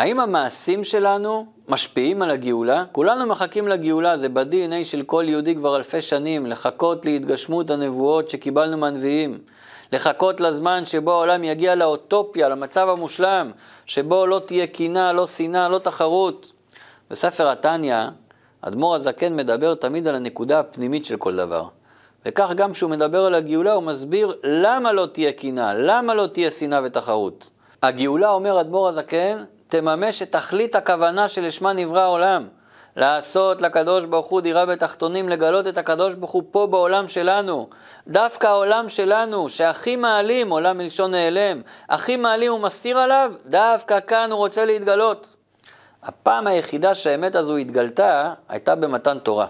האם המעשים שלנו משפיעים על הגאולה? כולנו מחכים לגאולה, זה ב-DNA של כל יהודי כבר אלפי שנים, לחכות להתגשמות הנבואות שקיבלנו מהנביאים. לחכות לזמן שבו העולם יגיע לאוטופיה, למצב המושלם, שבו לא תהיה קינה, לא שנאה, לא תחרות. בספר התניא, אדמו"ר הזקן מדבר תמיד על הנקודה הפנימית של כל דבר. וכך גם כשהוא מדבר על הגאולה, הוא מסביר למה לא תהיה קינה, למה לא תהיה שנאה ותחרות. הגאולה, אומר אדמו"ר הזקן, תממש את תכלית הכוונה שלשמה נברא העולם. לעשות לקדוש ברוך הוא דירה בתחתונים, לגלות את הקדוש ברוך הוא פה בעולם שלנו. דווקא העולם שלנו, שהכי מעלים, עולם מלשון נעלם, הכי מעלים ומסתיר עליו, דווקא כאן הוא רוצה להתגלות. הפעם היחידה שהאמת הזו התגלתה, הייתה במתן תורה.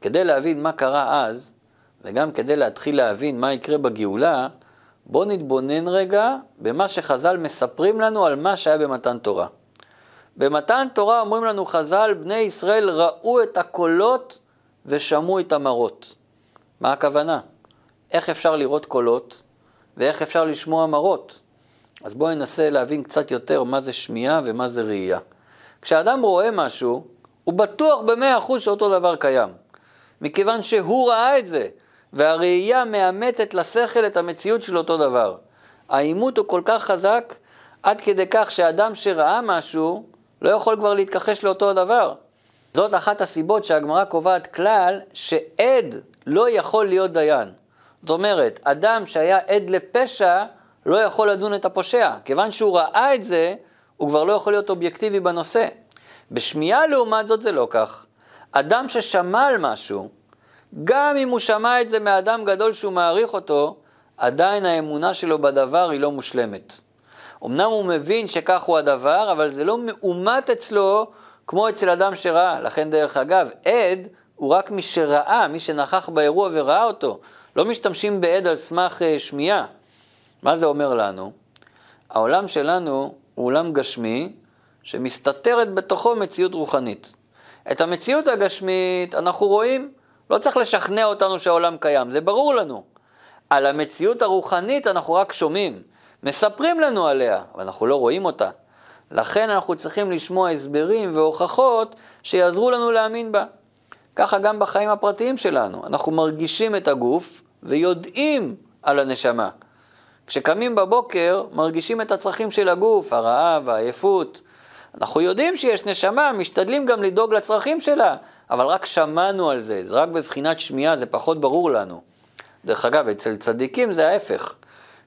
כדי להבין מה קרה אז, וגם כדי להתחיל להבין מה יקרה בגאולה, בואו נתבונן רגע במה שחז"ל מספרים לנו על מה שהיה במתן תורה. במתן תורה אומרים לנו חז"ל, בני ישראל ראו את הקולות ושמעו את המראות. מה הכוונה? איך אפשר לראות קולות ואיך אפשר לשמוע מראות? אז בואו ננסה להבין קצת יותר מה זה שמיעה ומה זה ראייה. כשאדם רואה משהו, הוא בטוח במאה אחוז שאותו דבר קיים. מכיוון שהוא ראה את זה, והראייה מאמתת לשכל את המציאות של אותו דבר. העימות הוא כל כך חזק, עד כדי כך שאדם שראה משהו, לא יכול כבר להתכחש לאותו הדבר. זאת אחת הסיבות שהגמרא קובעת כלל שעד לא יכול להיות דיין. זאת אומרת, אדם שהיה עד לפשע לא יכול לדון את הפושע. כיוון שהוא ראה את זה, הוא כבר לא יכול להיות אובייקטיבי בנושא. בשמיעה לעומת זאת זה לא כך. אדם ששמע על משהו, גם אם הוא שמע את זה מאדם גדול שהוא מעריך אותו, עדיין האמונה שלו בדבר היא לא מושלמת. אמנם הוא מבין שכך הוא הדבר, אבל זה לא מאומת אצלו כמו אצל אדם שראה. לכן דרך אגב, עד הוא רק מי שראה, מי שנכח באירוע וראה אותו. לא משתמשים בעד על סמך uh, שמיעה. מה זה אומר לנו? העולם שלנו הוא עולם גשמי שמסתתרת בתוכו מציאות רוחנית. את המציאות הגשמית אנחנו רואים, לא צריך לשכנע אותנו שהעולם קיים, זה ברור לנו. על המציאות הרוחנית אנחנו רק שומעים. מספרים לנו עליה, אבל אנחנו לא רואים אותה. לכן אנחנו צריכים לשמוע הסברים והוכחות שיעזרו לנו להאמין בה. ככה גם בחיים הפרטיים שלנו. אנחנו מרגישים את הגוף ויודעים על הנשמה. כשקמים בבוקר, מרגישים את הצרכים של הגוף, הרעב, העייפות. אנחנו יודעים שיש נשמה, משתדלים גם לדאוג לצרכים שלה, אבל רק שמענו על זה, זה רק בבחינת שמיעה, זה פחות ברור לנו. דרך אגב, אצל צדיקים זה ההפך.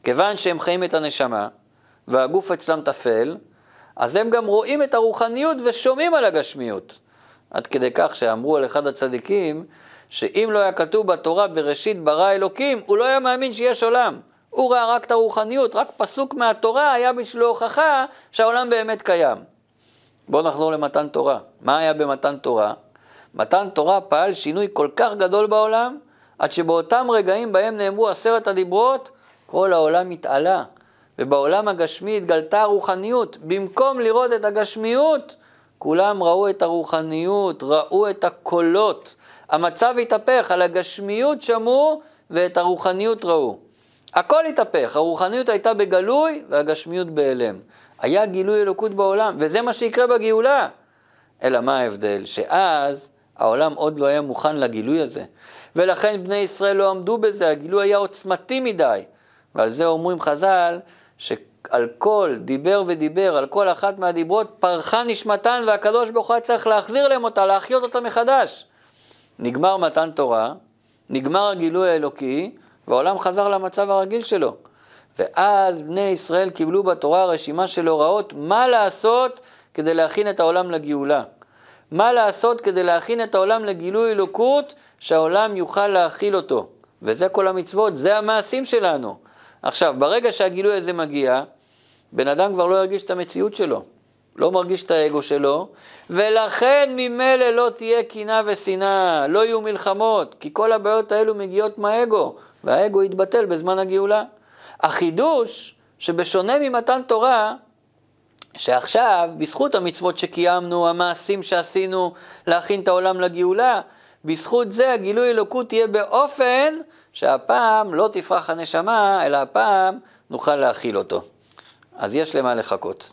כיוון שהם חיים את הנשמה, והגוף אצלם טפל, אז הם גם רואים את הרוחניות ושומעים על הגשמיות. עד כדי כך שאמרו על אחד הצדיקים, שאם לא היה כתוב בתורה בראשית ברא אלוקים, הוא לא היה מאמין שיש עולם. הוא ראה רק את הרוחניות, רק פסוק מהתורה היה בשבילו הוכחה שהעולם באמת קיים. בואו נחזור למתן תורה. מה היה במתן תורה? מתן תורה פעל שינוי כל כך גדול בעולם, עד שבאותם רגעים בהם נאמרו עשרת הדיברות, כל העולם התעלה, ובעולם הגשמי התגלתה הרוחניות. במקום לראות את הגשמיות, כולם ראו את הרוחניות, ראו את הקולות. המצב התהפך, על הגשמיות שמעו ואת הרוחניות ראו. הכל התהפך, הרוחניות הייתה בגלוי והגשמיות בהיעלם. היה גילוי אלוקות בעולם, וזה מה שיקרה בגאולה. אלא מה ההבדל? שאז העולם עוד לא היה מוכן לגילוי הזה. ולכן בני ישראל לא עמדו בזה, הגילוי היה עוצמתי מדי. ועל זה אומרים חז"ל, שעל כל דיבר ודיבר, על כל אחת מהדיברות, פרחה נשמתן והקדוש ברוך הוא צריך להחזיר להם אותה, להחיות אותה מחדש. נגמר מתן תורה, נגמר הגילוי האלוקי, והעולם חזר למצב הרגיל שלו. ואז בני ישראל קיבלו בתורה רשימה של הוראות מה לעשות כדי להכין את העולם לגאולה. מה לעשות כדי להכין את העולם לגילוי אלוקות, שהעולם יוכל להכיל אותו. וזה כל המצוות, זה המעשים שלנו. עכשיו, ברגע שהגילוי הזה מגיע, בן אדם כבר לא ירגיש את המציאות שלו, לא מרגיש את האגו שלו, ולכן ממילא לא תהיה קינה ושנאה, לא יהיו מלחמות, כי כל הבעיות האלו מגיעות מהאגו, והאגו יתבטל בזמן הגאולה. החידוש, שבשונה ממתן תורה, שעכשיו, בזכות המצוות שקיימנו, המעשים שעשינו להכין את העולם לגאולה, בזכות זה הגילוי אלוקות יהיה באופן שהפעם לא תפרח הנשמה, אלא הפעם נוכל להכיל אותו. אז יש למה לחכות.